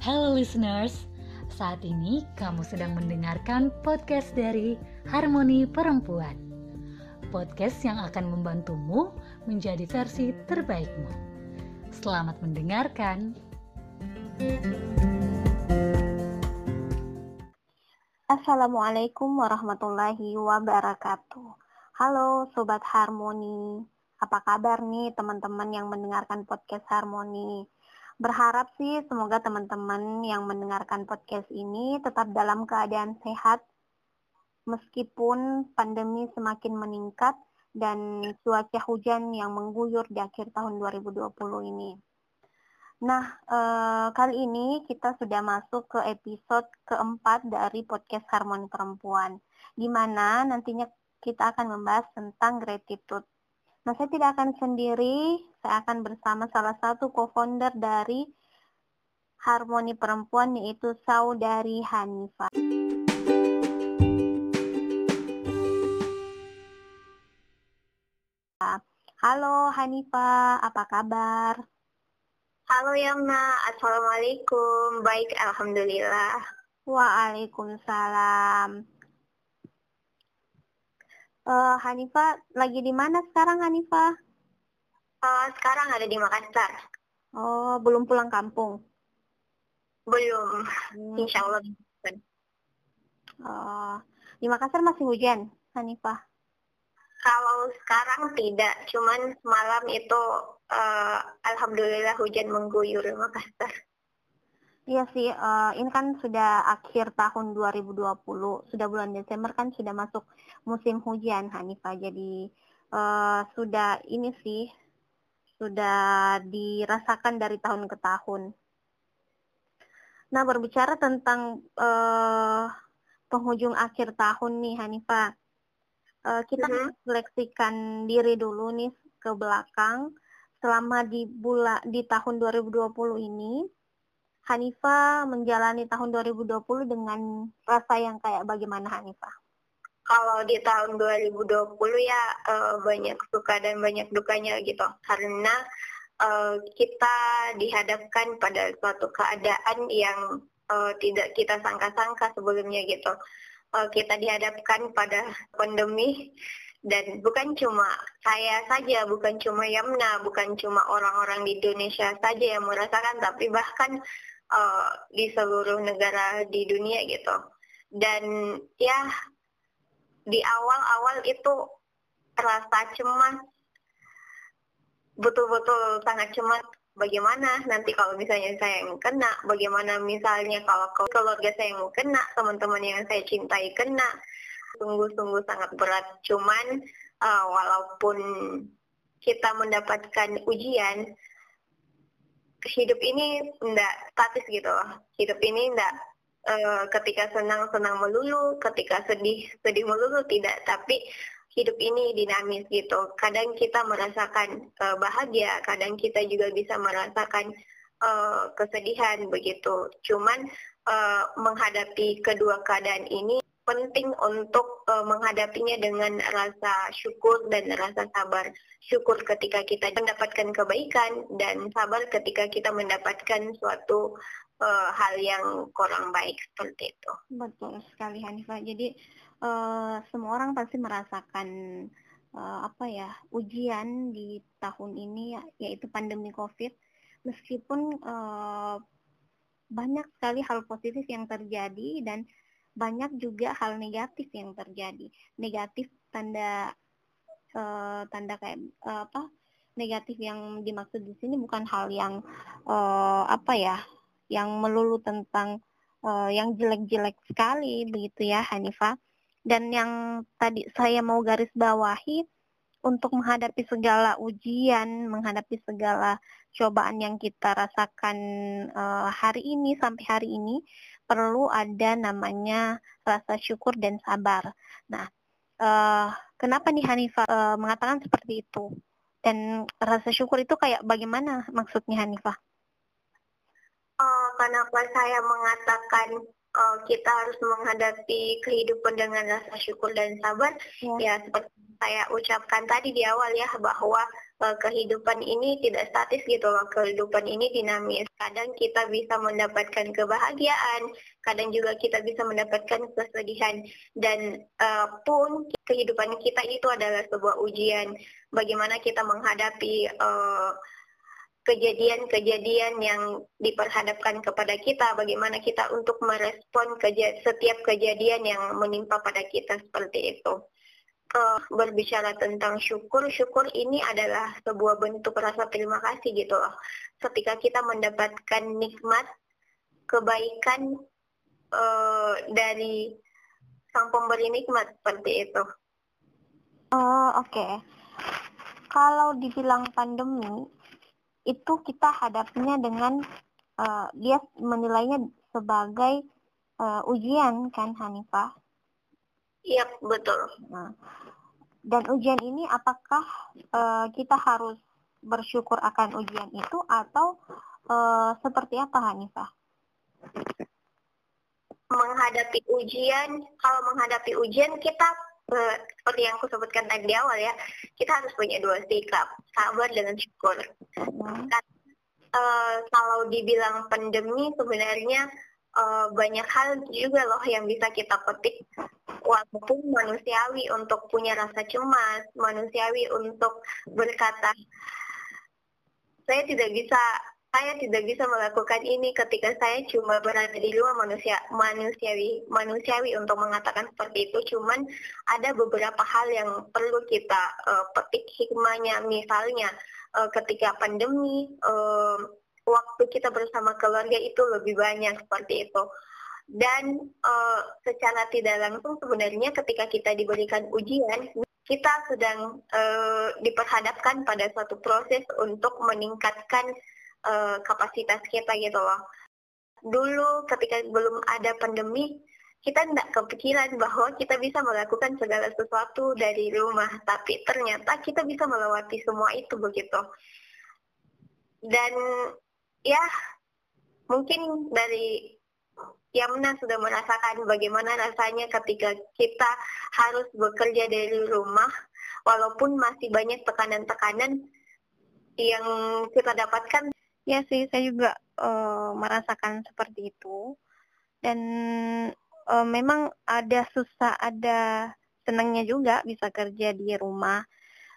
Halo listeners, saat ini kamu sedang mendengarkan podcast dari Harmoni Perempuan. Podcast yang akan membantumu menjadi versi terbaikmu. Selamat mendengarkan. Assalamualaikum warahmatullahi wabarakatuh. Halo Sobat Harmoni, apa kabar nih teman-teman yang mendengarkan podcast Harmoni? Berharap sih semoga teman-teman yang mendengarkan podcast ini tetap dalam keadaan sehat meskipun pandemi semakin meningkat dan cuaca hujan yang mengguyur di akhir tahun 2020 ini. Nah, eh, kali ini kita sudah masuk ke episode keempat dari podcast Harmoni Perempuan, di mana nantinya kita akan membahas tentang gratitude. Nah, saya tidak akan sendiri, saya akan bersama salah satu co-founder dari Harmoni Perempuan yaitu Saudari Hanifa. Halo Hanifa, apa kabar? Halo Yamna, Assalamualaikum. Baik, Alhamdulillah. Waalaikumsalam. Uh, Hanifa lagi di mana sekarang Hanifa? Uh, sekarang ada di Makassar. Oh, belum pulang kampung? Belum, hmm. insya Allah. Uh, di Makassar masih hujan, Hanifa? Kalau sekarang tidak, cuman malam itu uh, alhamdulillah hujan mengguyur Makassar. Iya sih, uh, ini kan sudah akhir tahun 2020, sudah bulan Desember kan sudah masuk musim hujan Hanifah. Jadi uh, sudah ini sih sudah dirasakan dari tahun ke tahun. Nah, berbicara tentang uh, penghujung akhir tahun nih Hanifah. Uh, kita uh -huh. seleksikan diri dulu nih ke belakang selama di bulan di tahun 2020 ini Hanifa menjalani tahun 2020 dengan rasa yang kayak bagaimana Hanifa? Kalau di tahun 2020 ya uh, banyak suka dan banyak dukanya gitu karena uh, kita dihadapkan pada suatu keadaan yang uh, tidak kita sangka-sangka sebelumnya gitu. Uh, kita dihadapkan pada pandemi dan bukan cuma saya saja, bukan cuma Yamna, bukan cuma orang-orang di Indonesia saja yang merasakan, tapi bahkan uh, di seluruh negara di dunia gitu. Dan ya di awal-awal itu rasa cemas. Betul-betul sangat cemas. Bagaimana nanti kalau misalnya saya yang kena, bagaimana misalnya kalau keluarga saya yang kena, teman-teman yang saya cintai kena, sungguh-sungguh sangat berat. Cuman uh, walaupun kita mendapatkan ujian, hidup ini tidak statis gitu loh. Hidup ini tidak uh, ketika senang senang melulu, ketika sedih sedih melulu tidak. Tapi hidup ini dinamis gitu. Kadang kita merasakan uh, bahagia, kadang kita juga bisa merasakan uh, kesedihan begitu. Cuman uh, menghadapi kedua keadaan ini penting untuk uh, menghadapinya dengan rasa syukur dan rasa sabar. Syukur ketika kita mendapatkan kebaikan dan sabar ketika kita mendapatkan suatu uh, hal yang kurang baik seperti itu. Betul sekali Hanifah. Jadi uh, semua orang pasti merasakan uh, apa ya ujian di tahun ini yaitu pandemi COVID. Meskipun uh, banyak sekali hal positif yang terjadi dan banyak juga hal negatif yang terjadi. Negatif tanda uh, tanda kayak uh, apa? Negatif yang dimaksud di sini bukan hal yang uh, apa ya, yang melulu tentang uh, yang jelek-jelek sekali begitu ya Hanifa. Dan yang tadi saya mau garis bawahi untuk menghadapi segala ujian, menghadapi segala cobaan yang kita rasakan uh, hari ini sampai hari ini, perlu ada namanya rasa syukur dan sabar. Nah, uh, kenapa nih Hanifah uh, mengatakan seperti itu? Dan rasa syukur itu kayak bagaimana maksudnya Hanifah? Kenapa saya mengatakan uh, kita harus menghadapi kehidupan dengan rasa syukur dan sabar? Ya, ya seperti saya ucapkan tadi di awal ya bahwa uh, kehidupan ini tidak statis gitu loh. Kehidupan ini dinamis. Kadang kita bisa mendapatkan kebahagiaan, kadang juga kita bisa mendapatkan kesedihan. Dan uh, pun kehidupan kita itu adalah sebuah ujian. Bagaimana kita menghadapi uh, kejadian-kejadian yang diperhadapkan kepada kita, bagaimana kita untuk merespon keja setiap kejadian yang menimpa pada kita seperti itu. Uh, berbicara tentang syukur, syukur ini adalah sebuah bentuk rasa terima kasih gitu loh. Ketika kita mendapatkan nikmat, kebaikan uh, dari sang pemberi nikmat seperti itu. Oh oke. Okay. Kalau dibilang pandemi, itu kita hadapinya dengan uh, dia menilainya sebagai uh, ujian kan Hanifah? Iya betul. Nah, dan ujian ini apakah uh, kita harus bersyukur akan ujian itu atau uh, seperti apa Hanifah? Menghadapi ujian, kalau menghadapi ujian kita seperti yang aku sebutkan tadi di awal ya, kita harus punya dua sikap, sabar dengan syukur. Hmm. Dan, uh, kalau dibilang pandemi sebenarnya uh, banyak hal juga loh yang bisa kita petik walaupun manusiawi untuk punya rasa cemas, manusiawi untuk berkata saya tidak bisa saya tidak bisa melakukan ini ketika saya cuma berada di luar manusia manusiawi manusiawi untuk mengatakan seperti itu. Cuman ada beberapa hal yang perlu kita uh, petik hikmahnya. Misalnya uh, ketika pandemi uh, waktu kita bersama keluarga itu lebih banyak seperti itu. Dan uh, secara tidak langsung sebenarnya ketika kita diberikan ujian kita sedang uh, diperhadapkan pada suatu proses untuk meningkatkan uh, kapasitas kita gitu loh. Dulu ketika belum ada pandemi, kita tidak kepikiran bahwa kita bisa melakukan segala sesuatu dari rumah, tapi ternyata kita bisa melewati semua itu begitu. Dan ya mungkin dari Yamna sudah merasakan bagaimana rasanya ketika kita harus bekerja dari rumah, walaupun masih banyak tekanan-tekanan yang kita dapatkan Ya sih, saya juga uh, merasakan seperti itu. Dan uh, memang ada susah, ada senangnya juga bisa kerja di rumah.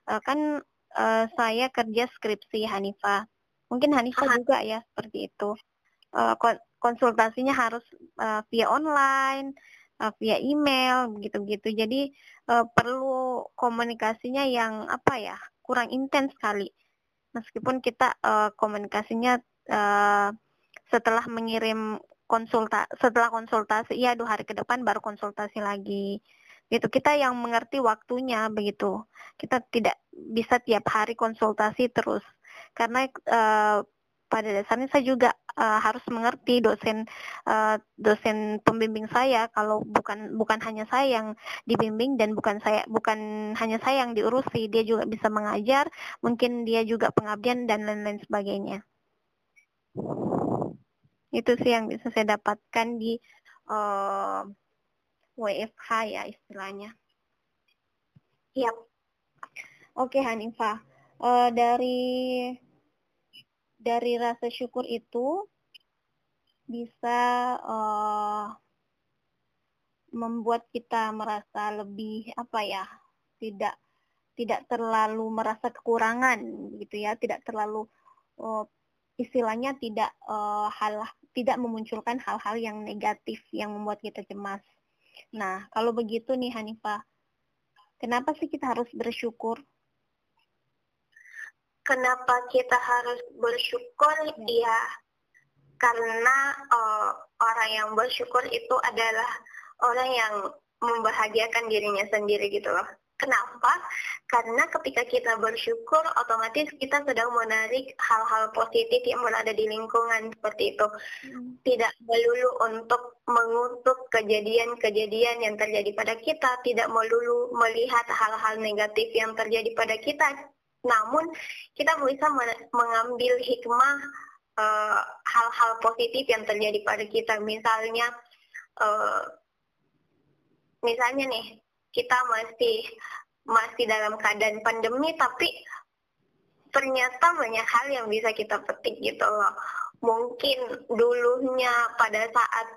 Uh, kan uh, saya kerja skripsi Hanifah. Mungkin Hanifah Aha. juga ya seperti itu. Uh, konsultasinya harus uh, via online, uh, via email, begitu-gitu. Jadi uh, perlu komunikasinya yang apa ya kurang intens sekali meskipun kita uh, komunikasinya uh, setelah mengirim konsulta setelah konsultasi ya dua hari ke depan baru konsultasi lagi. Gitu kita yang mengerti waktunya begitu. Kita tidak bisa tiap hari konsultasi terus. Karena uh, pada dasarnya saya juga uh, harus mengerti dosen uh, dosen pembimbing saya kalau bukan bukan hanya saya yang dibimbing dan bukan saya bukan hanya saya yang diurusi dia juga bisa mengajar mungkin dia juga pengabdian dan lain-lain sebagainya itu sih yang bisa saya dapatkan di uh, eh, WFH ya istilahnya. Yap. Oke Hanifah, uh, dari dari rasa syukur itu bisa uh, membuat kita merasa lebih apa ya tidak tidak terlalu merasa kekurangan gitu ya tidak terlalu uh, istilahnya tidak uh, hal tidak memunculkan hal-hal yang negatif yang membuat kita cemas. Nah, kalau begitu nih Hanifah, kenapa sih kita harus bersyukur? Kenapa kita harus bersyukur ya karena uh, orang yang bersyukur itu adalah orang yang membahagiakan dirinya sendiri gitu loh. Kenapa? Karena ketika kita bersyukur, otomatis kita sedang menarik hal-hal positif yang berada di lingkungan seperti itu. Hmm. Tidak melulu untuk mengutuk kejadian-kejadian yang terjadi pada kita, tidak melulu melihat hal-hal negatif yang terjadi pada kita, namun kita bisa mengambil hikmah eh, hal-hal uh, positif yang terjadi pada kita. Misalnya, uh, misalnya nih kita masih masih dalam keadaan pandemi, tapi ternyata banyak hal yang bisa kita petik gitu loh. Mungkin dulunya pada saat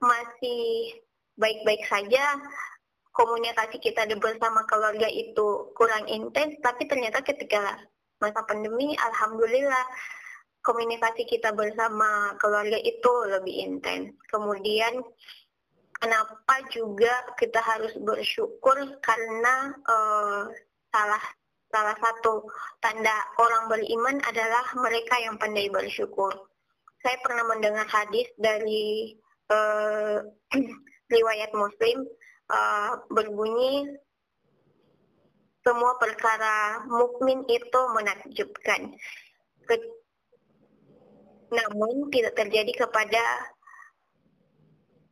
masih baik-baik saja, komunikasi kita bersama keluarga itu kurang intens, tapi ternyata ketika masa pandemi, alhamdulillah komunikasi kita bersama keluarga itu lebih intens. Kemudian kenapa juga kita harus bersyukur karena uh, salah salah satu tanda orang beriman adalah mereka yang pandai bersyukur. Saya pernah mendengar hadis dari uh, riwayat Muslim uh, berbunyi semua perkara mukmin itu menakjubkan. Ke, namun tidak terjadi kepada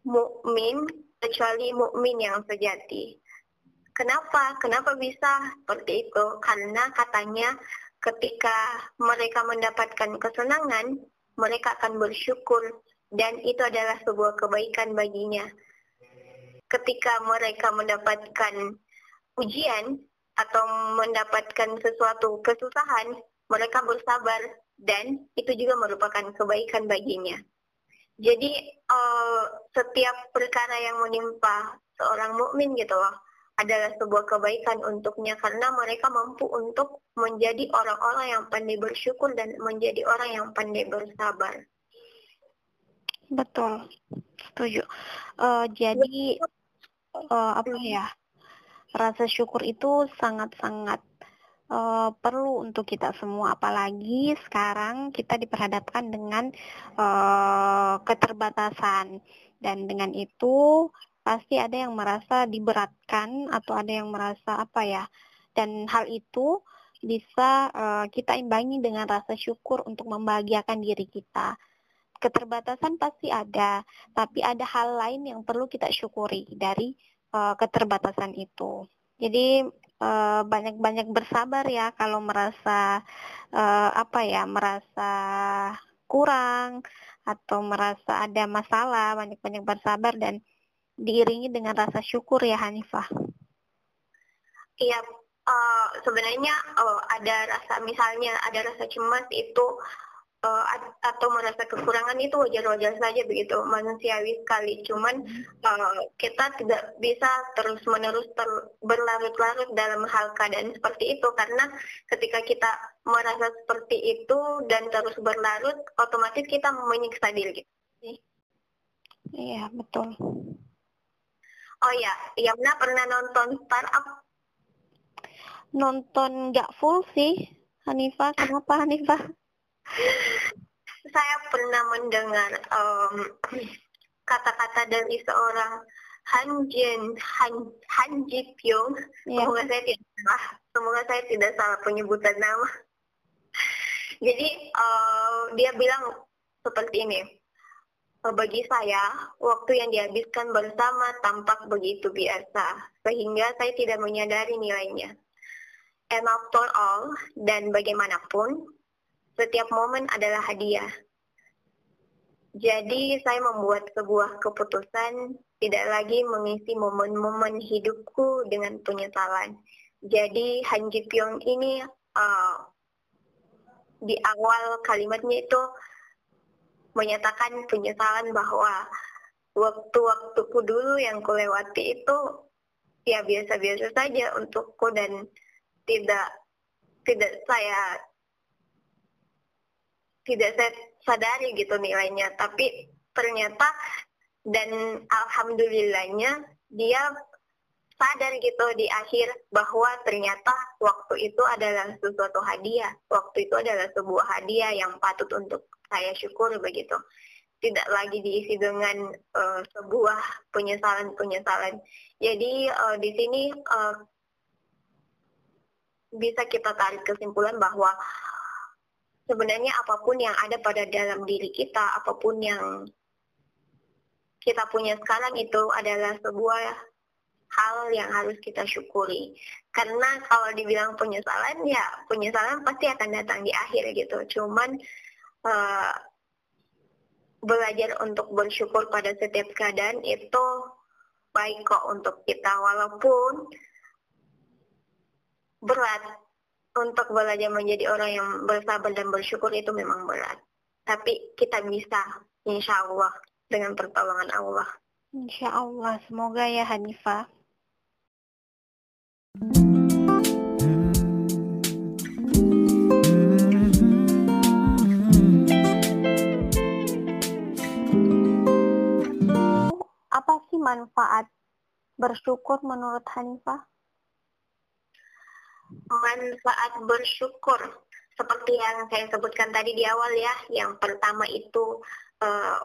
mukmin kecuali mukmin yang sejati. Kenapa? Kenapa bisa seperti itu? Karena katanya ketika mereka mendapatkan kesenangan, mereka akan bersyukur dan itu adalah sebuah kebaikan baginya. Ketika mereka mendapatkan ujian atau mendapatkan sesuatu kesusahan, mereka bersabar dan itu juga merupakan kebaikan baginya. Jadi uh, setiap perkara yang menimpa seorang mukmin gitu loh, adalah sebuah kebaikan untuknya karena mereka mampu untuk menjadi orang-orang yang pandai bersyukur dan menjadi orang yang pandai bersabar. Betul, setuju. Uh, jadi uh, apa ya? Rasa syukur itu sangat-sangat uh, perlu untuk kita semua, apalagi sekarang kita diperhadapkan dengan uh, keterbatasan dan dengan itu pasti ada yang merasa diberatkan atau ada yang merasa apa ya dan hal itu bisa uh, kita imbangi dengan rasa syukur untuk membahagiakan diri kita keterbatasan pasti ada tapi ada hal lain yang perlu kita syukuri dari uh, keterbatasan itu jadi uh, banyak-banyak bersabar ya kalau merasa uh, apa ya merasa kurang atau merasa ada masalah banyak-banyak bersabar dan diiringi dengan rasa syukur ya Hanifah. Iya, uh, sebenarnya uh, ada rasa misalnya ada rasa cemas itu uh, atau merasa kekurangan itu wajar-wajar saja begitu manusiawi sekali. Cuman uh, kita tidak bisa terus-menerus ter berlarut-larut dalam hal keadaan seperti itu karena ketika kita merasa seperti itu dan terus berlarut, otomatis kita menyiksa diri. Iya betul. Oh ya, Yamna pernah nonton Startup? Nonton nggak full sih, Hanifah. Kenapa Hanifah? Saya pernah mendengar kata-kata um, dari seorang Han Jin Han Han Ji Pyong. Yeah. Semoga saya tidak salah. Semoga saya tidak salah penyebutan nama. Jadi uh, dia bilang seperti ini bagi saya, waktu yang dihabiskan bersama tampak begitu biasa, sehingga saya tidak menyadari nilainya. And after all, dan bagaimanapun, setiap momen adalah hadiah. Jadi saya membuat sebuah keputusan tidak lagi mengisi momen-momen hidupku dengan penyesalan. Jadi Han Ji Pyong ini uh, di awal kalimatnya itu menyatakan penyesalan bahwa waktu-waktuku dulu yang kulewati itu ya biasa-biasa saja untukku dan tidak tidak saya tidak saya sadari gitu nilainya. Tapi ternyata dan alhamdulillahnya dia sadar gitu di akhir bahwa ternyata waktu itu adalah sesuatu hadiah. Waktu itu adalah sebuah hadiah yang patut untuk saya syukur begitu. Tidak lagi diisi dengan uh, sebuah penyesalan-penyesalan. Jadi uh, di sini uh, bisa kita tarik kesimpulan bahwa sebenarnya apa pun yang ada pada dalam diri kita, apa pun yang kita punya sekarang itu adalah sebuah hal yang harus kita syukuri. Karena kalau dibilang penyesalan, ya penyesalan pasti akan datang di akhir gitu. Cuman uh, belajar untuk bersyukur pada setiap keadaan itu baik kok untuk kita walaupun berat untuk belajar menjadi orang yang bersabar dan bersyukur itu memang berat. Tapi kita bisa, insya Allah, dengan pertolongan Allah. Insya Allah, semoga ya Hanifah. Apa sih manfaat bersyukur menurut Hanifah? Manfaat bersyukur seperti yang saya sebutkan tadi di awal ya. Yang pertama itu uh,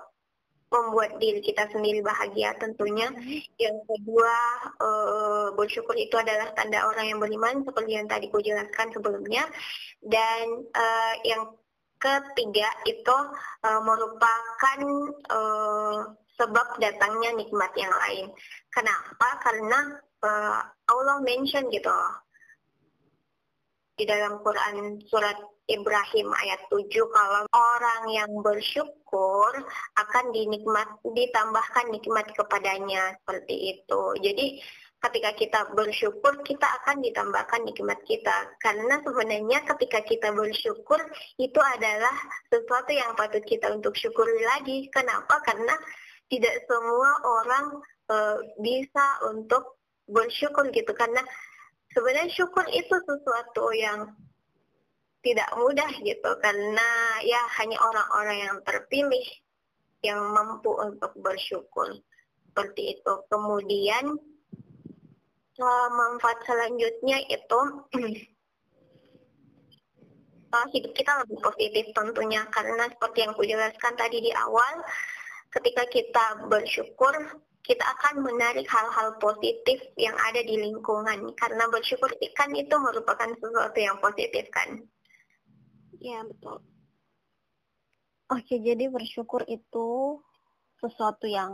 membuat diri kita sendiri bahagia tentunya. Yang kedua uh, bersyukur itu adalah tanda orang yang beriman seperti yang tadi ku jelaskan sebelumnya. Dan uh, yang ketiga itu uh, merupakan uh, sebab datangnya nikmat yang lain. Kenapa? Karena uh, Allah mention gitu di dalam Quran surat Ibrahim ayat 7 kalau orang yang bersyukur akan dinikmat ditambahkan nikmat kepadanya seperti itu. Jadi ketika kita bersyukur kita akan ditambahkan nikmat kita karena sebenarnya ketika kita bersyukur itu adalah sesuatu yang patut kita untuk syukuri lagi. Kenapa? Karena tidak semua orang e, bisa untuk bersyukur gitu karena sebenarnya syukur itu sesuatu yang tidak mudah gitu karena ya hanya orang-orang yang terpilih yang mampu untuk bersyukur seperti itu. Kemudian uh, manfaat selanjutnya itu uh, hidup kita lebih positif tentunya karena seperti yang kujelaskan tadi di awal ketika kita bersyukur kita akan menarik hal-hal positif yang ada di lingkungan. Karena bersyukur kan itu merupakan sesuatu yang positif kan? Ya betul. Oke jadi bersyukur itu sesuatu yang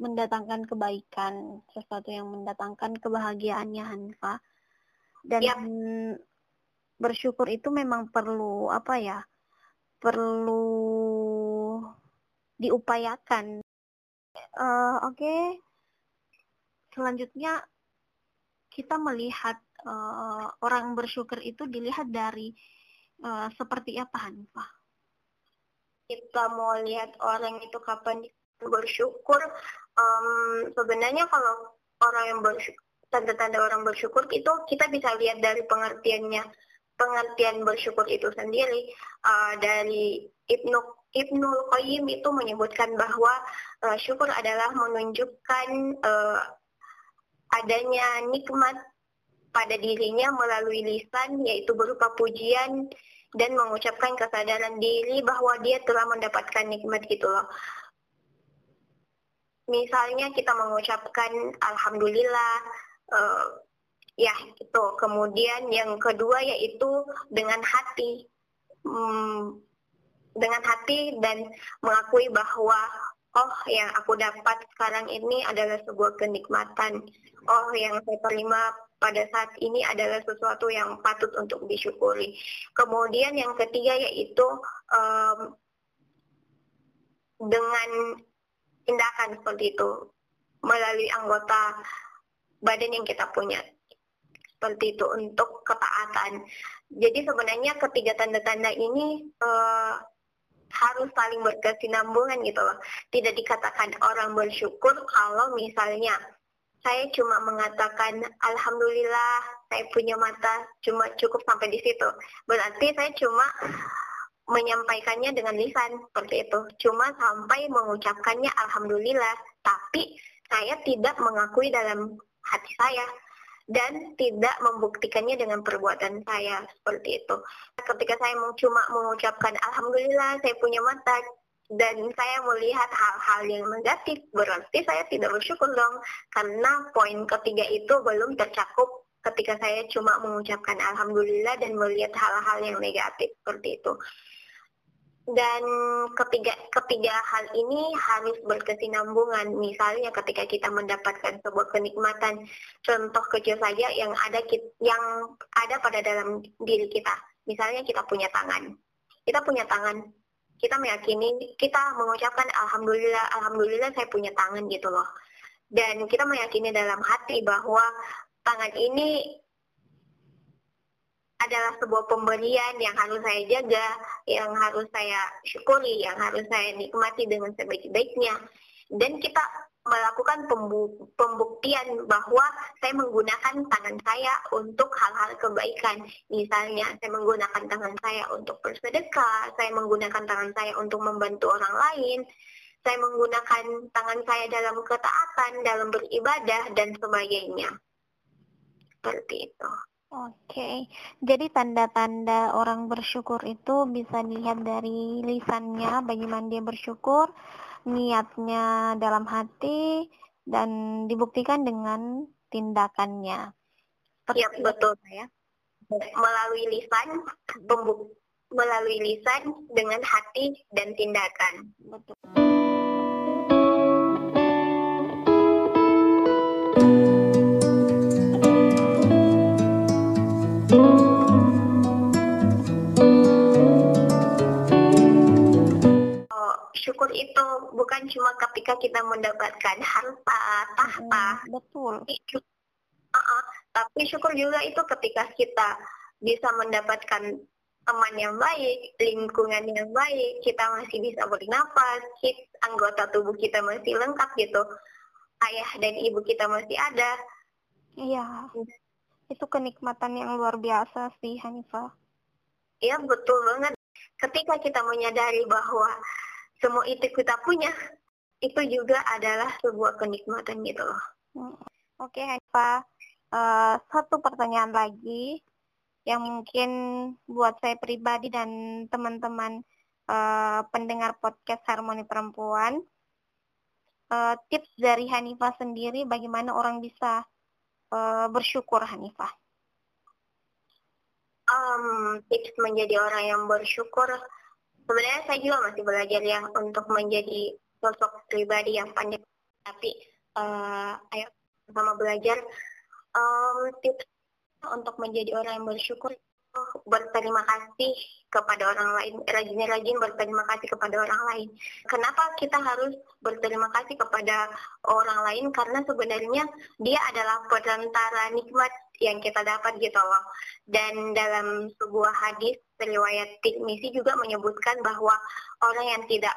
mendatangkan kebaikan sesuatu yang mendatangkan kebahagiaannya Hanfa. Dan ya. bersyukur itu memang perlu apa ya perlu diupayakan uh, oke okay. selanjutnya kita melihat uh, orang bersyukur itu dilihat dari uh, seperti apa Hanifah? Kita mau lihat orang itu kapan bersyukur. Um, sebenarnya kalau orang yang bersyukur, tanda-tanda orang bersyukur itu kita bisa lihat dari pengertiannya pengertian bersyukur itu sendiri uh, dari Ibnu Ibnul Qayyim itu menyebutkan bahwa uh, syukur adalah menunjukkan uh, adanya nikmat pada dirinya melalui lisan yaitu berupa pujian dan mengucapkan kesadaran diri bahwa dia telah mendapatkan nikmat gitu loh. Misalnya kita mengucapkan alhamdulillah uh, ya itu. Kemudian yang kedua yaitu dengan hati. Hmm, dengan hati dan mengakui bahwa oh yang aku dapat sekarang ini adalah sebuah kenikmatan. Oh yang saya terima pada saat ini adalah sesuatu yang patut untuk disyukuri. Kemudian yang ketiga yaitu um, dengan tindakan seperti itu melalui anggota badan yang kita punya seperti itu untuk ketaatan. Jadi sebenarnya ketiga tanda-tanda ini uh, harus saling berkesinambungan gitu loh. Tidak dikatakan orang bersyukur kalau misalnya saya cuma mengatakan alhamdulillah saya punya mata cuma cukup sampai di situ. Berarti saya cuma menyampaikannya dengan lisan seperti itu. Cuma sampai mengucapkannya alhamdulillah, tapi saya tidak mengakui dalam hati saya dan tidak membuktikannya dengan perbuatan saya seperti itu. Ketika saya cuma mengucapkan alhamdulillah saya punya mata dan saya melihat hal-hal yang negatif berarti saya tidak bersyukur dong karena poin ketiga itu belum tercakup ketika saya cuma mengucapkan alhamdulillah dan melihat hal-hal yang negatif seperti itu dan ketiga ketiga hal ini harus berkesinambungan. Misalnya ketika kita mendapatkan sebuah kenikmatan contoh kecil saja yang ada yang ada pada dalam diri kita. Misalnya kita punya tangan. Kita punya tangan. Kita meyakini kita mengucapkan alhamdulillah alhamdulillah saya punya tangan gitu loh. Dan kita meyakini dalam hati bahwa tangan ini adalah sebuah pemberian yang harus saya jaga, yang harus saya syukuri, yang harus saya nikmati dengan sebaik-baiknya. Dan kita melakukan pembuktian bahwa saya menggunakan tangan saya untuk hal-hal kebaikan. Misalnya, saya menggunakan tangan saya untuk bersedekah, saya menggunakan tangan saya untuk membantu orang lain, saya menggunakan tangan saya dalam ketaatan, dalam beribadah, dan sebagainya. Seperti itu. Oke, jadi tanda-tanda orang bersyukur itu bisa dilihat dari lisannya, bagaimana dia bersyukur, niatnya dalam hati, dan dibuktikan dengan tindakannya. Iya, betul. Ya. Melalui lisan, melalui lisan dengan hati dan tindakan. Betul. Itu bukan cuma ketika kita mendapatkan harta, tahta. Hmm, betul. Uh -uh, tapi syukur juga itu ketika kita bisa mendapatkan teman yang baik, lingkungan yang baik, kita masih bisa bernapas, kita, anggota tubuh kita masih lengkap gitu, ayah dan ibu kita masih ada. Iya, itu kenikmatan yang luar biasa sih Hanifah. Iya betul banget. Ketika kita menyadari bahwa semua itu kita punya, itu juga adalah sebuah kenikmatan gitu loh. Hmm. Oke, okay, Hanifah. Uh, satu pertanyaan lagi yang mungkin buat saya pribadi dan teman-teman uh, pendengar podcast Harmoni Perempuan. Uh, tips dari Hanifah sendiri bagaimana orang bisa uh, bersyukur Hanifah? Um, tips menjadi orang yang bersyukur sebenarnya saya juga masih belajar ya untuk menjadi sosok pribadi yang pandai. Tapi uh, ayo sama belajar. Um, tips untuk menjadi orang yang bersyukur berterima kasih kepada orang lain, rajin-rajin berterima kasih kepada orang lain. Kenapa kita harus berterima kasih kepada orang lain? Karena sebenarnya dia adalah perantara nikmat yang kita dapat gitu loh. Dan dalam sebuah hadis riwayat Tirmizi juga menyebutkan bahwa orang yang tidak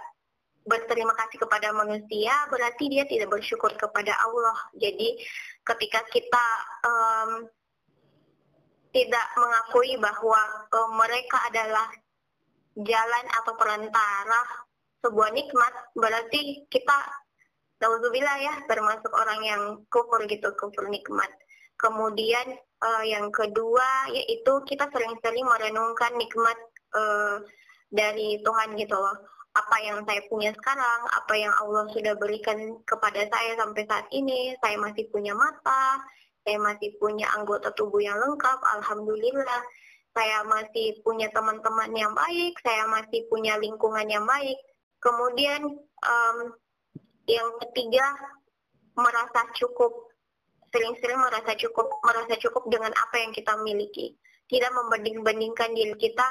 berterima kasih kepada manusia berarti dia tidak bersyukur kepada Allah. Jadi ketika kita um, tidak mengakui bahwa uh, mereka adalah jalan atau perantara sebuah nikmat, berarti kita Nauzubillah ya termasuk orang yang kufur gitu, kufur nikmat. Kemudian uh, yang kedua yaitu kita sering-sering merenungkan nikmat uh, dari Tuhan gitu loh. Apa yang saya punya sekarang, apa yang Allah sudah berikan kepada saya sampai saat ini, saya masih punya mata, saya masih punya anggota tubuh yang lengkap, alhamdulillah. Saya masih punya teman-teman yang baik, saya masih punya lingkungan yang baik. Kemudian um, yang ketiga merasa cukup, sering-sering merasa cukup, merasa cukup dengan apa yang kita miliki. Tidak membanding-bandingkan diri kita,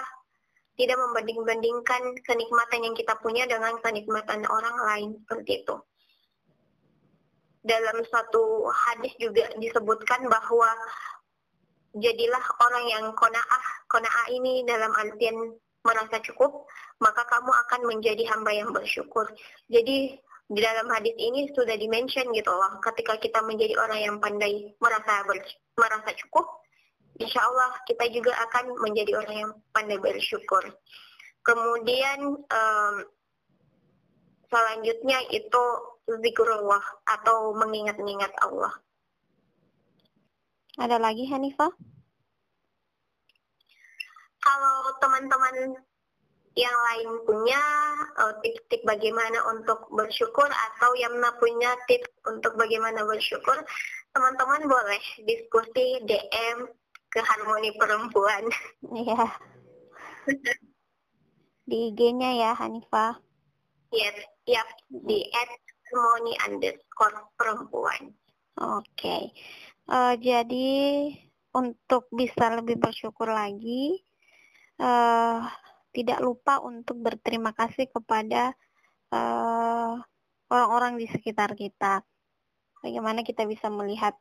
tidak membanding-bandingkan kenikmatan yang kita punya dengan kenikmatan orang lain seperti itu dalam satu hadis juga disebutkan bahwa jadilah orang yang kona'ah. Kona'ah ini dalam artian merasa cukup, maka kamu akan menjadi hamba yang bersyukur. Jadi di dalam hadis ini sudah dimention gitu loh, ketika kita menjadi orang yang pandai merasa ber, merasa cukup, insya Allah kita juga akan menjadi orang yang pandai bersyukur. Kemudian um, selanjutnya itu zikrullah atau mengingat-ingat Allah. Ada lagi Hanifah? Kalau teman-teman yang lain punya uh, tips-tips bagaimana untuk bersyukur atau yang punya tips untuk bagaimana bersyukur, teman-teman boleh diskusi DM ke Harmoni Perempuan. Iya. Di IG-nya ya Hanifah. Iya, yep, yep, di at harmoni underscore perempuan. Oke, okay. uh, eh, jadi untuk bisa lebih bersyukur lagi, uh, tidak lupa untuk berterima kasih kepada eh, orang-orang di sekitar kita. Bagaimana kita bisa melihat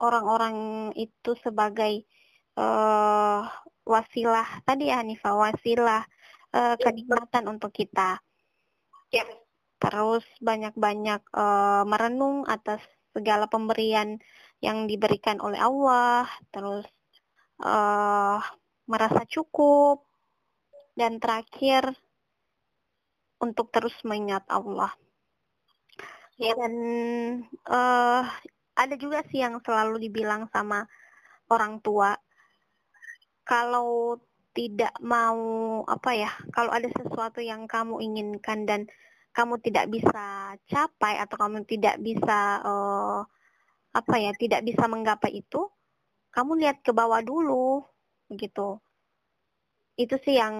orang-orang uh, itu sebagai uh, wasilah tadi ya Hanifah wasilah uh, kenikmatan untuk kita. Ya. Terus banyak-banyak uh, merenung atas segala pemberian yang diberikan oleh Allah, terus uh, merasa cukup, dan terakhir untuk terus mengingat Allah. Ya. Dan uh, ada juga sih yang selalu dibilang sama orang tua, kalau tidak mau apa ya, kalau ada sesuatu yang kamu inginkan dan kamu tidak bisa capai atau kamu tidak bisa uh, apa ya tidak bisa menggapai itu kamu lihat ke bawah dulu gitu. Itu sih yang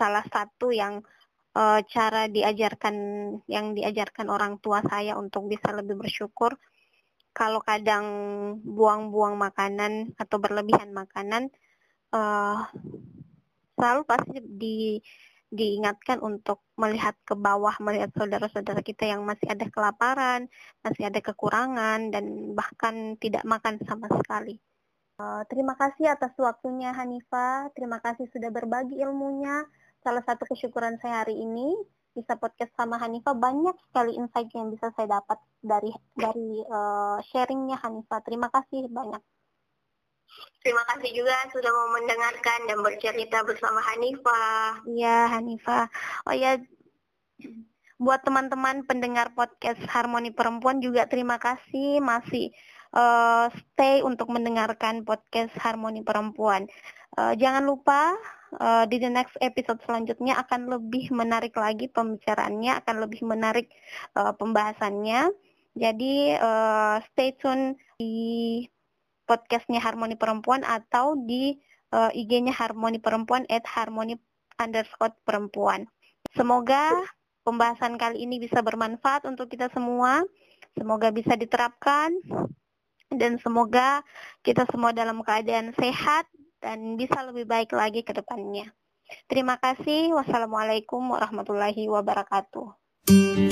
salah satu yang uh, cara diajarkan yang diajarkan orang tua saya untuk bisa lebih bersyukur. Kalau kadang buang-buang makanan atau berlebihan makanan uh, selalu pasti di diingatkan untuk melihat ke bawah, melihat saudara-saudara kita yang masih ada kelaparan, masih ada kekurangan, dan bahkan tidak makan sama sekali. Uh, terima kasih atas waktunya Hanifa, terima kasih sudah berbagi ilmunya. Salah satu kesyukuran saya hari ini bisa podcast sama Hanifa banyak sekali insight yang bisa saya dapat dari dari uh, sharingnya Hanifa. Terima kasih banyak. Terima kasih juga sudah mau mendengarkan dan bercerita bersama Hanifah. Iya, Hanifah. Oh ya, buat teman-teman pendengar podcast Harmoni Perempuan juga terima kasih masih uh, stay untuk mendengarkan podcast Harmoni Perempuan. Uh, jangan lupa uh, di the next episode selanjutnya akan lebih menarik lagi pembicaraannya, akan lebih menarik uh, pembahasannya. Jadi uh, stay tune di podcastnya Harmoni Perempuan atau di uh, IG-nya Harmoni Perempuan at Harmoni underscore perempuan. Semoga pembahasan kali ini bisa bermanfaat untuk kita semua. Semoga bisa diterapkan dan semoga kita semua dalam keadaan sehat dan bisa lebih baik lagi ke depannya. Terima kasih. Wassalamualaikum warahmatullahi wabarakatuh.